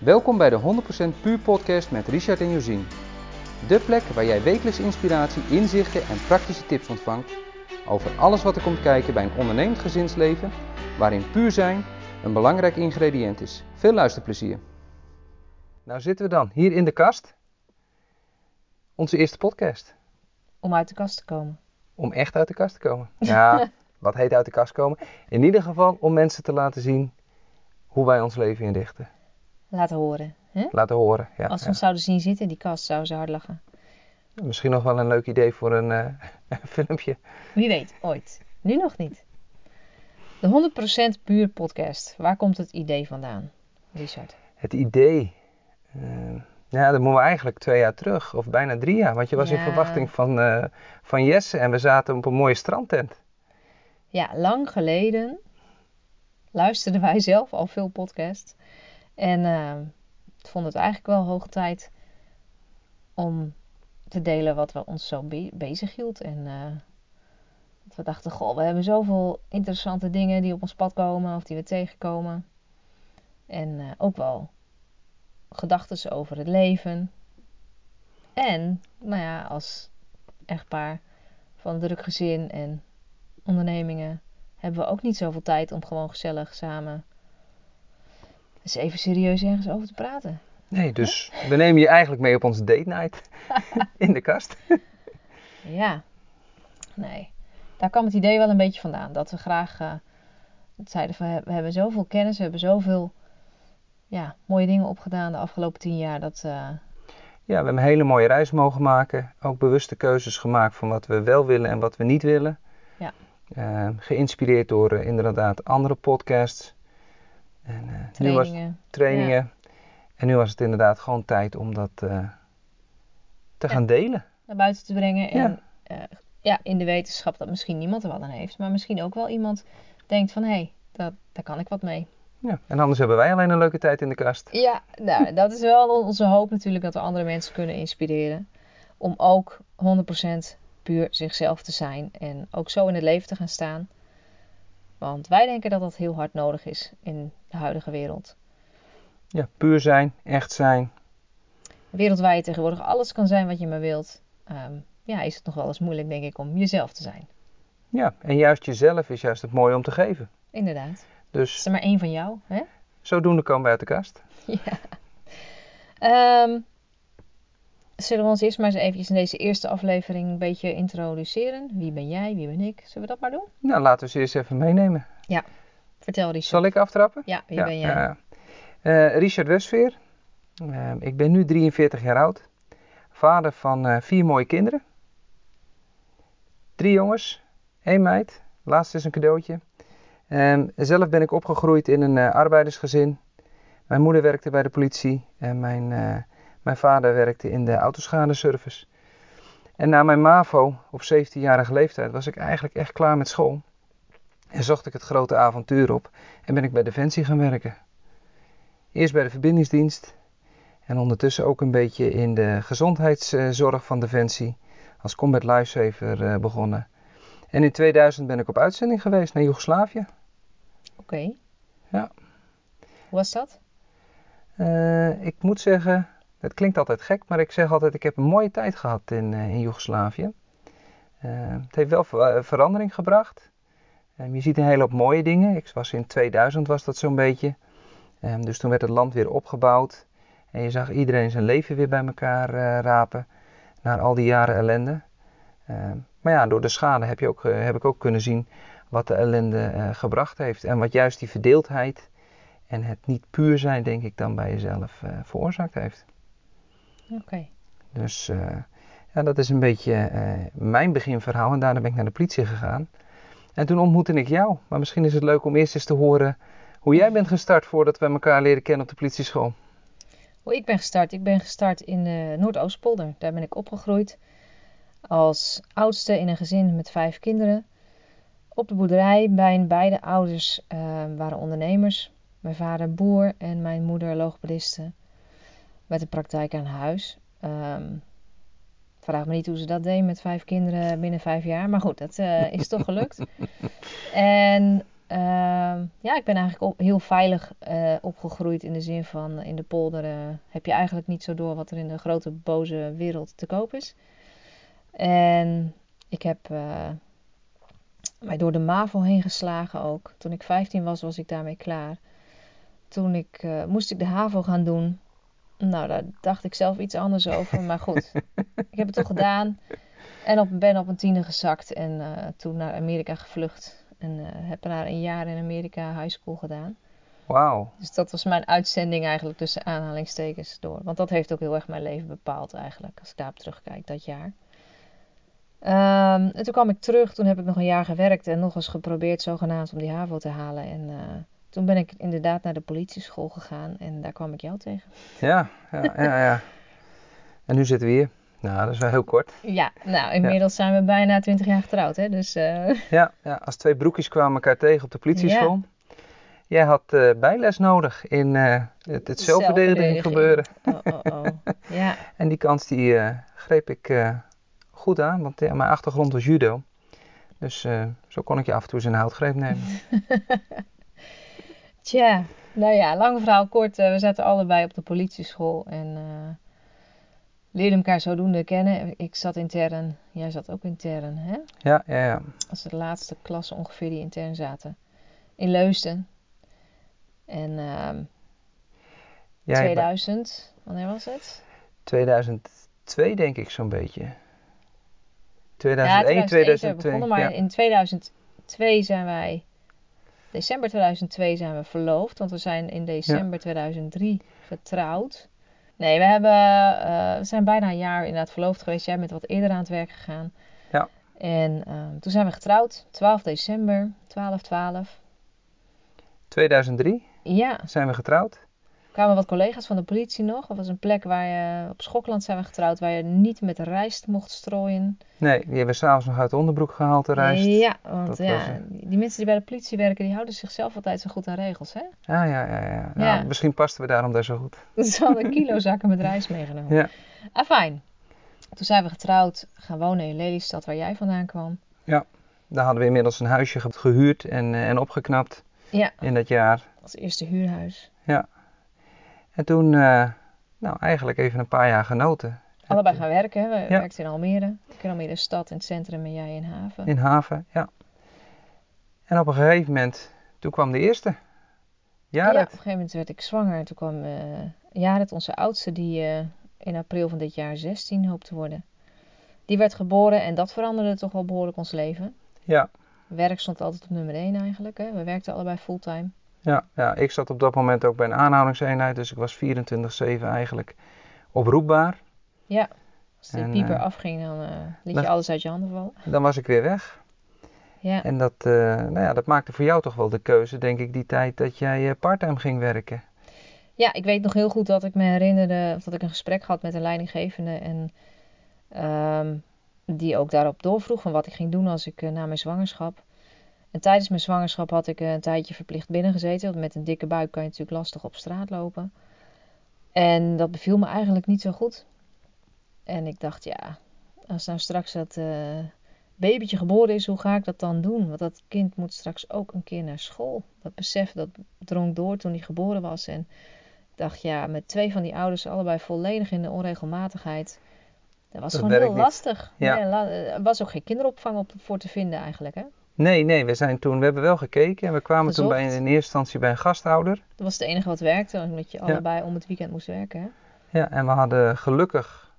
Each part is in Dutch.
Welkom bij de 100% Puur Podcast met Richard en Josien. De plek waar jij wekelijks inspiratie, inzichten en praktische tips ontvangt over alles wat er komt kijken bij een ondernemend gezinsleven, waarin puur zijn een belangrijk ingrediënt is. Veel luisterplezier. Nou zitten we dan hier in de kast. Onze eerste podcast. Om uit de kast te komen. Om echt uit de kast te komen. Ja, wat heet uit de kast komen? In ieder geval om mensen te laten zien hoe wij ons leven inrichten. Laten horen. Hè? Laten horen. Ja, Als we ja. ons zouden zien zitten in die kast, zouden ze hard lachen. Misschien nog wel een leuk idee voor een eh, filmpje. Wie weet, ooit. Nu nog niet. De 100% puur podcast. Waar komt het idee vandaan, Richard? Het idee. eh, ja, dat moeten we eigenlijk twee jaar terug, of bijna drie jaar. Want je was in verwachting van, eh, van Jesse en we zaten op een mooie strandtent. Ja, lang geleden luisterden wij zelf al veel podcasts. En eh vonden het eigenlijk wel hoog tijd om te delen wat we ons zo be bezig hield. En eh, dat we dachten, goh, we hebben zoveel interessante dingen die op ons pad komen of die we tegenkomen. En eh, ook wel gedachten over het leven. En, nou ja, als echtpaar van druk gezin en ondernemingen hebben we ook niet zoveel tijd om gewoon gezellig samen eens even serieus ergens over te praten. Nee, dus we nemen je eigenlijk mee op onze date night in de kast. Ja, nee. Daar kwam het idee wel een beetje vandaan. Dat we graag het zeiden van we hebben zoveel kennis, we hebben zoveel ja, mooie dingen opgedaan de afgelopen tien jaar. Dat, eh, Ja, we hebben een hele mooie reis mogen maken. Ook bewuste keuzes gemaakt van wat we wel willen en wat we niet willen. Ja. Eh, geïnspireerd door inderdaad andere podcasts. En, eh, nu was trainingen. trainingen. En nu was het inderdaad gewoon tijd om dat eh, te Ja. gaan delen. naar buiten te brengen. Ja. En eh, ja, in de wetenschap dat misschien niemand er wat aan heeft. Maar misschien ook wel iemand denkt van hé, hey, dat, daar kan ik wat mee. Ja. En anders hebben wij alleen een leuke tijd in de kast. Ja, nou, dat is wel onze hoop natuurlijk dat we andere mensen kunnen inspireren. Om ook 100% puur zichzelf te zijn en ook zo in het leven te gaan staan. Want wij denken dat dat heel hard nodig is in de huidige wereld. Ja, puur zijn, echt zijn. Een wereld waar je tegenwoordig alles kan zijn wat je maar wilt. ehm, ja, is het nog wel eens moeilijk denk ik om jezelf te zijn. Ja, en juist jezelf is juist het mooie om te geven. Inderdaad. Dus is er maar één van jou, hè? zodoende komen wij uit de kast. Ja. Ehm, zullen we ons eerst maar eens eventjes in deze eerste aflevering een beetje introduceren? Wie ben jij? Wie ben ik? Zullen we dat maar doen? Nou, laten we ze eerst even meenemen. Vertel Richard. Zal ik aftrappen? Ja, wie Ja, ben jij? ja. Eh, Richard Westveer. Eh, ik ben nu 43 jaar oud. Vader van vier mooie kinderen. Drie jongens, één meid. Laatste is een cadeautje. Ehm, zelf ben ik opgegroeid in een arbeidersgezin. Mijn moeder werkte bij de politie en mijn, mijn vader werkte in de autoschadeservice. En na mijn MAVO op 17-jarige leeftijd was ik eigenlijk echt klaar met school. En zocht ik het grote avontuur op en ben ik bij Defensie gaan werken. Eerst bij de verbindingsdienst en ondertussen ook een beetje in de gezondheidszorg van Defensie als combat lifesaver eh, begonnen. En in 2000 ben ik op uitzending geweest naar Joegoslavië. Oké. Ja. Hoe was dat? Eh, ik moet zeggen, het klinkt altijd gek, maar ik zeg altijd ik heb een mooie tijd gehad in, eh, in Joegoslavië. Eh, het heeft wel ver- verandering gebracht. Eh, je ziet een hele hoop mooie dingen. Ik was in 2000 was dat zo'n beetje. Eh, dus toen werd het land weer opgebouwd. En je zag iedereen zijn leven weer bij elkaar eh, rapen. Na al die jaren ellende. Eh, maar ja, door de schade heb, je ook, eh, heb ik ook kunnen zien wat de ellende eh, gebracht heeft. En wat juist die verdeeldheid en het niet puur zijn, denk ik, dan bij jezelf eh, veroorzaakt heeft. Oké. Dus eh, ja, dat is een beetje eh, mijn beginverhaal. En daarna ben ik naar de politie gegaan. En toen ontmoette ik jou. Maar misschien is het leuk om eerst eens te horen hoe jij bent gestart voordat we elkaar leren kennen op de politieschool. Hoe ik ben gestart? Ik ben gestart in de Noordoostpolder. Daar ben ik opgegroeid als oudste in een gezin met vijf kinderen. Op de boerderij. Mijn beide ouders eh, waren ondernemers. Mijn vader boer en mijn moeder logopediste. Met een praktijk aan huis. Ehm, vraag me niet hoe ze dat deed met vijf kinderen binnen vijf jaar. Maar goed, dat eh, is toch gelukt. En Ehm, ja, ik ben eigenlijk op, heel veilig eh, opgegroeid in de zin van in de polder eh, heb je eigenlijk niet zo door wat er in de grote boze wereld te koop is. En ik heb mij door de MAVO heen geslagen ook. Toen ik 15 was, was ik daarmee klaar. Toen ik, moest ik de HAVO gaan doen. Nou, daar dacht ik zelf iets anders over. Maar goed, ik heb het toch gedaan. En op, ben op een tiende gezakt en toen naar Amerika gevlucht. En uh, heb daar een jaar in Amerika high school gedaan. Wauw. Dus dat was mijn uitzending eigenlijk tussen aanhalingstekens door. Want dat heeft ook heel erg mijn leven bepaald eigenlijk. Als ik daarop terugkijk, dat jaar. Um, en toen kwam ik terug. Toen heb ik nog een jaar gewerkt. En nog eens geprobeerd zogenaamd om die HAVO te halen. En uh, toen ben ik inderdaad naar de politieschool gegaan. En daar kwam ik jou tegen. Ja, ja, ja. ja. en nu zitten we hier. Nou, dat is wel heel kort. Ja, nou, inmiddels zijn we bijna twintig jaar getrouwd, hè. Dus, uh... ja, ja, als twee broekjes kwamen elkaar tegen op de politieschool. Ja. Jij had uh, bijles nodig in uh, het, het zelfverdediging gebeuren. Oh, oh, oh. Ja. en die kans die greep ik goed aan, want ja, mijn achtergrond was judo. Dus zo kon ik je af en toe eens een houtgreep nemen. Tja, nou ja, lang verhaal kort. we zaten allebei op de politieschool en leerden elkaar zodoende kennen. Ik zat intern, jij zat ook intern, hè? Ja, ja, ja. Als de laatste klasse ongeveer die intern zaten. In Leusden. En um, ja, 2000, wanneer was het? 2002 denk ik zo'n beetje. 2001, ja, 2002. We begonnen, maar in 2002 zijn wij... December 2002 zijn we verloofd, want we zijn in december 2003 getrouwd. Nee, we, hebben, uh, we zijn bijna een jaar inderdaad verloofd geweest. Jij bent wat eerder aan het werk gegaan. Ja. En uh, toen zijn we getrouwd, 12 december, 12-12. 2003 ja. zijn we getrouwd. Kwamen wat collega's van de politie nog. Dat was een plek waar je, op Schokland zijn we getrouwd, waar je niet met rijst mocht strooien. Nee, die hebben s'avonds nog uit de onderbroek gehaald, de rijst. Ja, want ja, die mensen die bij de politie werken, die houden zichzelf altijd zo goed aan regels, hè? Ja, ja, ja. ja. Nou, ja. misschien pasten we daarom daar zo goed. Ze hadden kilo zakken met rijst meegenomen. Ja. Ah, fijn. Toen zijn we getrouwd, gaan wonen in Lelystad, waar jij vandaan kwam. Ja, daar hadden we inmiddels een huisje gehuurd en, eh, en opgeknapt ja. in dat jaar. Als eerste huurhuis. Ja. En toen, uh, nou eigenlijk even een paar jaar genoten. Allebei gaan werken. We ja. werkten in Almere. Ik in Almere stad, in het centrum en jij in Haven. In Haven, ja. En op een gegeven moment, toen kwam de eerste. Jared. Ja, op een gegeven moment werd ik zwanger. Toen kwam uh, Jared, onze oudste, die uh, in april van dit jaar 16 hoopt te worden. Die werd geboren en dat veranderde toch wel behoorlijk ons leven. Ja. Werk stond altijd op nummer 1 eigenlijk. Hè. We werkten allebei fulltime. Ja, ja, ik zat op dat moment ook bij een aanhoudingseenheid, dus ik was 24-7 eigenlijk oproepbaar. Ja, als de pieper uh, afging, dan uh, liet je alles uit je handen vallen. Dan was ik weer weg. Ja. En dat, uh, nou ja, dat maakte voor jou toch wel de keuze, denk ik, die tijd dat jij parttime ging werken. Ja, ik weet nog heel goed dat ik me herinnerde, dat ik een gesprek had met een leidinggevende en um, die ook daarop doorvroeg van wat ik ging doen als ik na mijn zwangerschap. En tijdens mijn zwangerschap had ik een tijdje verplicht binnengezeten. Want met een dikke buik kan je natuurlijk lastig op straat lopen. En dat beviel me eigenlijk niet zo goed. En ik dacht, ja, als nou straks dat uh, babytje geboren is, hoe ga ik dat dan doen? Want dat kind moet straks ook een keer naar school. Dat besef dat drong door toen hij geboren was. En ik dacht, ja, met twee van die ouders allebei volledig in de onregelmatigheid. Dat was gewoon heel lastig. Ja. er was ook geen kinderopvang op, voor te vinden eigenlijk, hè? Nee, nee, we zijn toen, we hebben wel gekeken en we kwamen toen bij, in eerste instantie bij een gasthouder. Dat was het enige wat werkte, omdat je allebei om het weekend moest werken. Hè? Ja, en we hadden gelukkig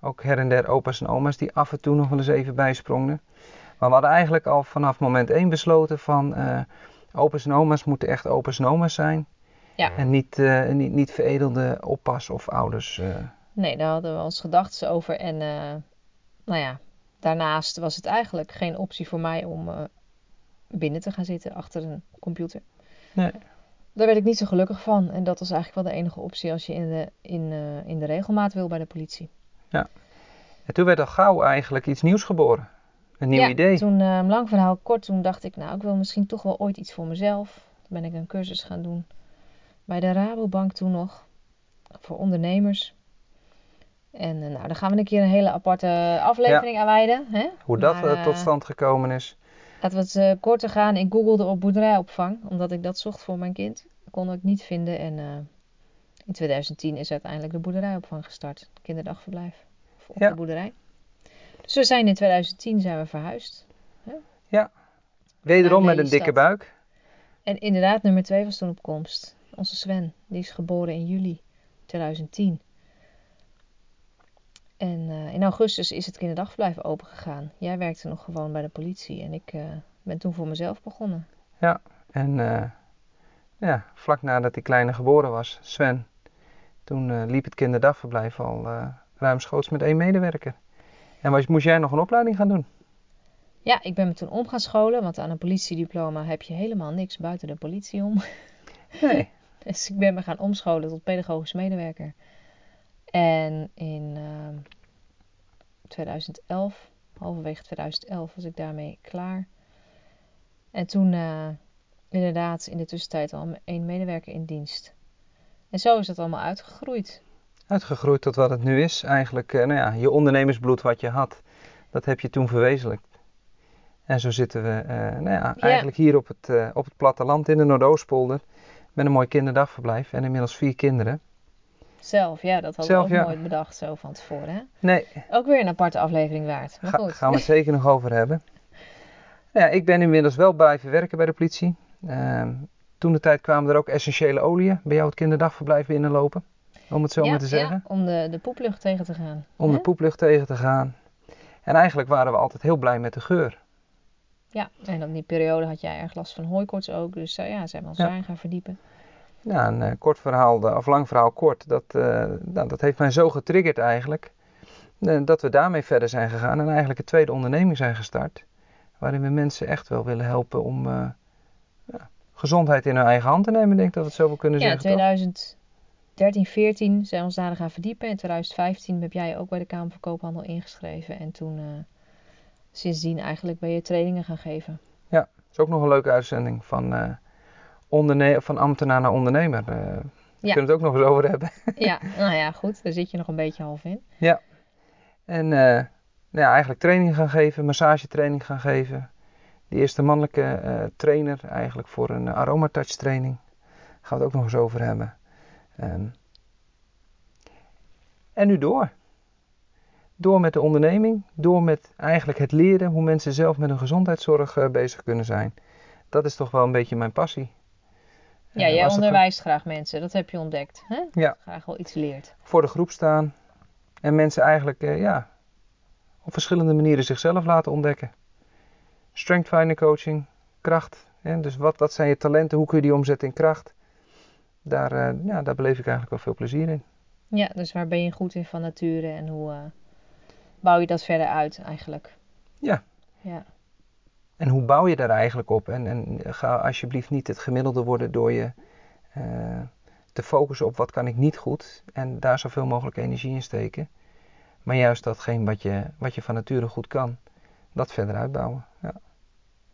ook her en der opa's en oma's die af en toe nog wel eens even bijsprongen. Maar we hadden eigenlijk al vanaf moment één besloten van uh, opa's en oma's moeten echt opa's en oma's zijn. Ja. En niet, uh, niet, niet veredelde oppas of ouders. Uh. Nee, daar hadden we ons gedachten over. En nou ja, daarnaast was het eigenlijk geen optie voor mij om uh, binnen te gaan zitten achter een computer. Nee. Daar werd ik niet zo gelukkig van. En dat was eigenlijk wel de enige optie als je in de, in, uh, in de regelmaat wil bij de politie. Ja. En toen werd al gauw eigenlijk iets nieuws geboren. Een nieuw ja, idee. toen, uh, lang verhaal kort, toen dacht ik, nou, ik wil misschien toch wel ooit iets voor mezelf. Toen ben ik een cursus gaan doen bij de Rabobank toen nog. Voor ondernemers. En nou, daar gaan we een keer een hele aparte aflevering ja. aan wijden. Hè? Hoe dat maar, uh, tot stand gekomen is. Laten we het uh, korter gaan. Ik googelde op boerderijopvang, omdat ik dat zocht voor mijn kind. Kon ik niet vinden. En uh, in 2010 is uiteindelijk de boerderijopvang gestart. Kinderdagverblijf. Op Ja. de boerderij. Dus we zijn in 2010 zijn we verhuisd. Wederom Naar met een dikke buik. En inderdaad, nummer 2 was toen op komst. Onze Sven, die is geboren in juli 2010. En eh, in augustus is het kinderdagverblijf opengegaan. Jij werkte nog gewoon bij de politie en ik eh, ben toen voor mezelf begonnen. En eh, ja, vlak nadat die kleine geboren was, Sven, toen liep het kinderdagverblijf al ruimschoots met één medewerker. En was, moest jij nog een opleiding gaan doen? Ja, ik ben me toen om gaan scholen, want aan een politiediploma heb je helemaal niks buiten de politie om. Nee. Dus ik ben me gaan omscholen tot pedagogisch medewerker. En in ehm 2011, halverwege 2011, was ik daarmee klaar. En toen eh, inderdaad in de tussentijd al één medewerker in dienst. En zo is dat allemaal uitgegroeid. Uitgegroeid tot wat het nu is. Eigenlijk, eh, nou ja, je ondernemersbloed wat je had, dat heb je toen verwezenlijkt. En zo zitten we eh, nou ja, eigenlijk hier op het, op het platteland in de Noordoostpolder. Met een mooi kinderdagverblijf en inmiddels vier kinderen. Zelf, ja, dat hadden Zelf, we ook ja. nooit bedacht zo van tevoren. Hè? Nee, Ook weer een aparte aflevering waard. Maar Ga, goed. gaan we het zeker nog over hebben. Ja, ik ben inmiddels wel blijven werken bij de politie. Ehm, toen de tijd kwamen er ook essentiële oliën bij jou het kinderdagverblijf binnenlopen. Om het zo ja, maar te zeggen. ja, om de, de poeplucht tegen te gaan. Om de poeplucht tegen te gaan. En eigenlijk waren we altijd heel blij met de geur. Ja, en op die periode had jij erg last van hooikoorts ook. Dus eh, ja, zijn we ons daarin gaan verdiepen. Ja, een eh, kort verhaal, de- of lang verhaal kort, dat, eh, nou, dat heeft mij zo getriggerd eigenlijk. eh, dat we daarmee verder zijn gegaan en eigenlijk een tweede onderneming zijn gestart. Waarin we mensen echt wel willen helpen om eh, ja, gezondheid in hun eigen hand te nemen. Ik denk dat we het zo wel kunnen Ja, in zeggen. toch? 2013, 14 zijn we ons daarin gaan verdiepen. In 2015 heb jij ook bij de Kamer van Koophandel ingeschreven. En toen, eh, sindsdien eigenlijk ben je trainingen gaan geven. Dat is ook nog een leuke uitzending van, eh, onderne- van ambtenaar naar ondernemer. We Ja. kunnen het ook nog eens over hebben. ja, nou ja, goed. Daar zit je nog een beetje half in. En eh, nou ja, eigenlijk training gaan geven, massagetraining gaan geven. De eerste mannelijke eh, trainer eigenlijk voor een aromatouch training. Daar gaan we het ook nog eens over hebben. Ehm, en nu door. Door met de onderneming, door met eigenlijk het leren hoe mensen zelf met hun gezondheidszorg bezig kunnen zijn. Dat is toch wel een beetje mijn passie. Ja, jij onderwijst graag mensen. Dat heb je ontdekt. Hè? Ja. Graag wel iets leert. voor de groep staan. En mensen eigenlijk eh, ja, op verschillende manieren zichzelf laten ontdekken. Strength finder coaching, kracht. Hè? Dus wat, wat zijn je talenten? Hoe kun je die omzetten in kracht? Daar, eh, ja, daar beleef ik eigenlijk wel veel plezier in. Ja, dus waar ben je goed in van nature en hoe eh, bouw je dat verder uit eigenlijk? Ja. Ja, En hoe bouw je daar eigenlijk op? En, en ga alsjeblieft niet het gemiddelde worden door je eh, te focussen op wat kan ik niet goed. En daar zoveel mogelijk energie in steken. Maar juist datgene wat je, wat je van nature goed kan, dat verder uitbouwen. Ja.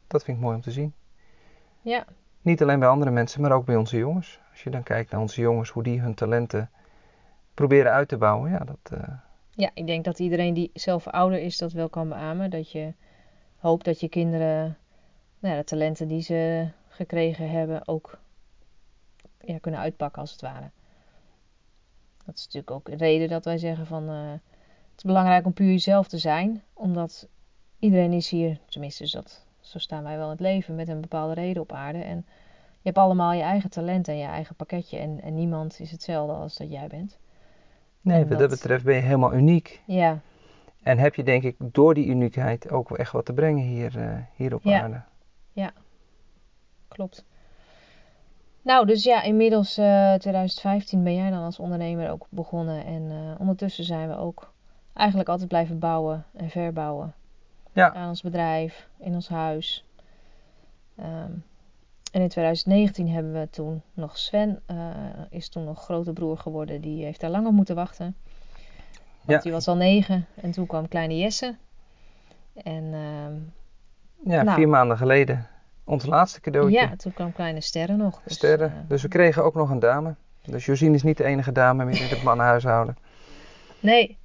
Dat vind ik mooi om te zien. ja. Niet alleen bij andere mensen, maar ook bij onze jongens. Als je dan kijkt naar onze jongens, hoe die hun talenten proberen uit te bouwen. Ja, dat, eh, ja, ik denk dat iedereen die zelf ouder is dat wel kan beamen. Dat je hoopt dat je kinderen nou ja, de talenten die ze gekregen hebben ook ja, kunnen uitpakken als het ware. Dat is natuurlijk ook een reden dat wij zeggen van eh, het is belangrijk om puur jezelf te zijn. Omdat iedereen is hier, tenminste is dat, zo staan wij wel in het leven, met een bepaalde reden op aarde. En je hebt allemaal je eigen talent en je eigen pakketje. En, en niemand is hetzelfde als dat jij bent. nee, En wat dat dat- betreft ben je helemaal uniek. Ja, En heb je denk ik door die uniekheid ook wel echt wat te brengen hier, eh, hier op Ja. aarde. klopt. Nou, dus ja, inmiddels eh 2015 ben jij dan als ondernemer ook begonnen. En eh, ondertussen zijn we ook eigenlijk altijd blijven bouwen en verbouwen. Ja. Aan ons bedrijf, in ons huis. Ehm, en in 2019 hebben we toen nog Sven, eh, is toen nog grote broer geworden. Die heeft daar lang op moeten wachten. Want Ja. die was al negen en toen kwam kleine Jesse. En ehm, Ja, Nou. vier maanden geleden. Ons laatste cadeautje. ja, toen kwam kleine Sterren nog. Dus, Sterren. eh, Dus we kregen ook nog een dame. Dus Josine is niet de enige dame meer in het mannenhuishouden. Nee.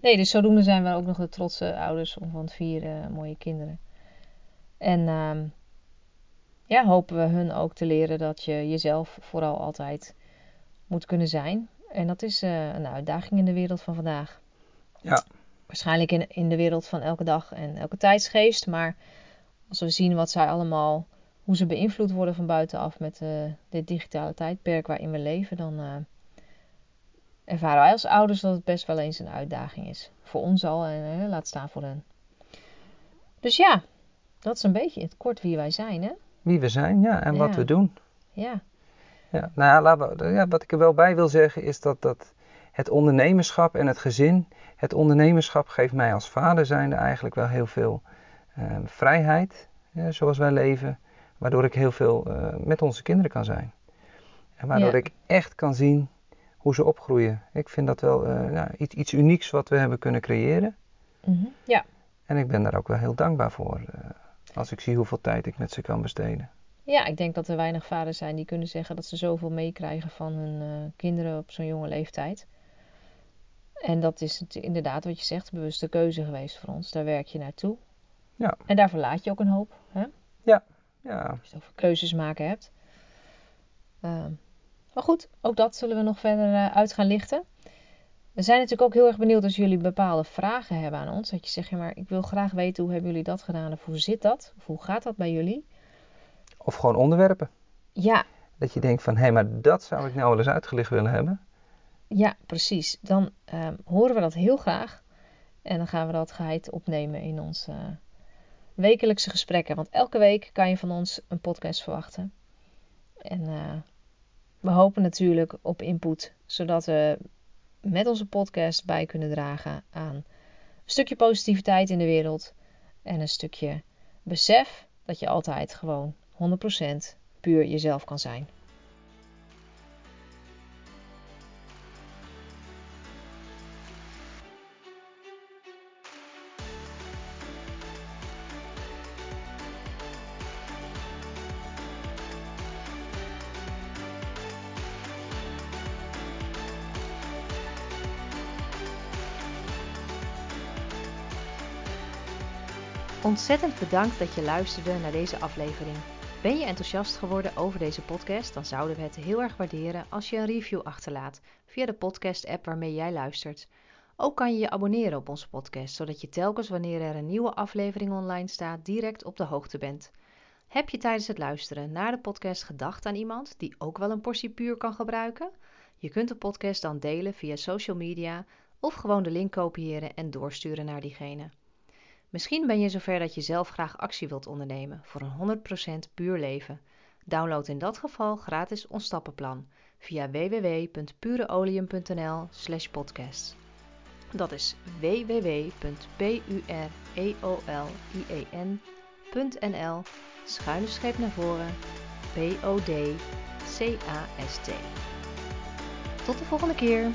nee, dus zodoende zijn we ook nog de trotse ouders van vier eh, mooie kinderen. En ehm, ja, hopen we hun ook te leren dat je jezelf vooral altijd moet kunnen zijn. En dat is uh, een uitdaging in de wereld van vandaag. Ja. Waarschijnlijk in, in de wereld van elke dag en elke tijdsgeest. Maar als we zien wat zij allemaal, hoe ze beïnvloed worden van buitenaf met uh, dit digitale tijdperk waarin we leven, dan uh, ervaren wij als ouders dat het best wel eens een uitdaging is. Voor ons al en laat staan voor hen. Dus ja, dat is een beetje in het kort wie wij zijn, hè? Wie we zijn, ja, en wat we doen. Ja. Ja, nou ja, wat ik er wel bij wil zeggen is dat, dat het ondernemerschap en het gezin, het ondernemerschap geeft mij als vader zijnde eigenlijk wel heel veel uh, vrijheid, zoals wij leven, waardoor ik heel veel uh, met onze kinderen kan zijn. En waardoor Ja. ik echt kan zien hoe ze opgroeien. Ik vind dat wel uh, nou, iets, iets unieks wat we hebben kunnen creëren. Mhm. Ja. En ik ben daar ook wel heel dankbaar voor, uh, als ik zie hoeveel tijd ik met ze kan besteden. Ja, ik denk dat er weinig vaders zijn die kunnen zeggen dat ze zoveel meekrijgen van hun uh, kinderen op zo'n jonge leeftijd. En dat is het, inderdaad wat je zegt, bewuste keuze geweest voor ons. Daar werk je naartoe. Ja. En daar verlaat je ook een hoop. Hè? Ja. Als je het over keuzes maken hebt. Uh, maar goed, ook dat zullen we nog verder uh, uit gaan lichten. We zijn natuurlijk ook heel erg benieuwd als jullie bepaalde vragen hebben aan ons. Dat je zegt, ja, maar ik wil graag weten hoe hebben jullie dat gedaan of hoe zit dat? Of hoe gaat dat bij jullie? Of gewoon onderwerpen. Ja. Dat je denkt van, hé, hey, maar dat zou ik nou wel eens uitgelicht willen hebben. Ja, precies. Dan uh, horen we dat heel graag. En dan gaan we dat geheid opnemen in onze uh, wekelijkse gesprekken. Want elke week kan je van ons een podcast verwachten. En uh, we hopen natuurlijk op input, zodat we met onze podcast bij kunnen dragen aan een stukje positiviteit in de wereld. En een stukje besef dat je altijd gewoon 100% puur jezelf kan zijn. Ontzettend bedankt dat je luisterde naar deze aflevering. Ben je enthousiast geworden over deze podcast? Dan zouden we het heel erg waarderen als je een review achterlaat via de podcast-app waarmee jij luistert. Ook kan je je abonneren op onze podcast, zodat je telkens wanneer er een nieuwe aflevering online staat direct op de hoogte bent. Heb je tijdens het luisteren naar de podcast gedacht aan iemand die ook wel een portie puur kan gebruiken? Je kunt de podcast dan delen via social media of gewoon de link kopiëren en doorsturen naar diegene. Misschien ben je zover dat je zelf graag actie wilt ondernemen voor een 100% puur leven. Download in dat geval gratis ons stappenplan via www.pureolium.nl/podcast. Dat is www.pureolien.nl schuine streep naar voren P O D C A S T. Tot de volgende keer.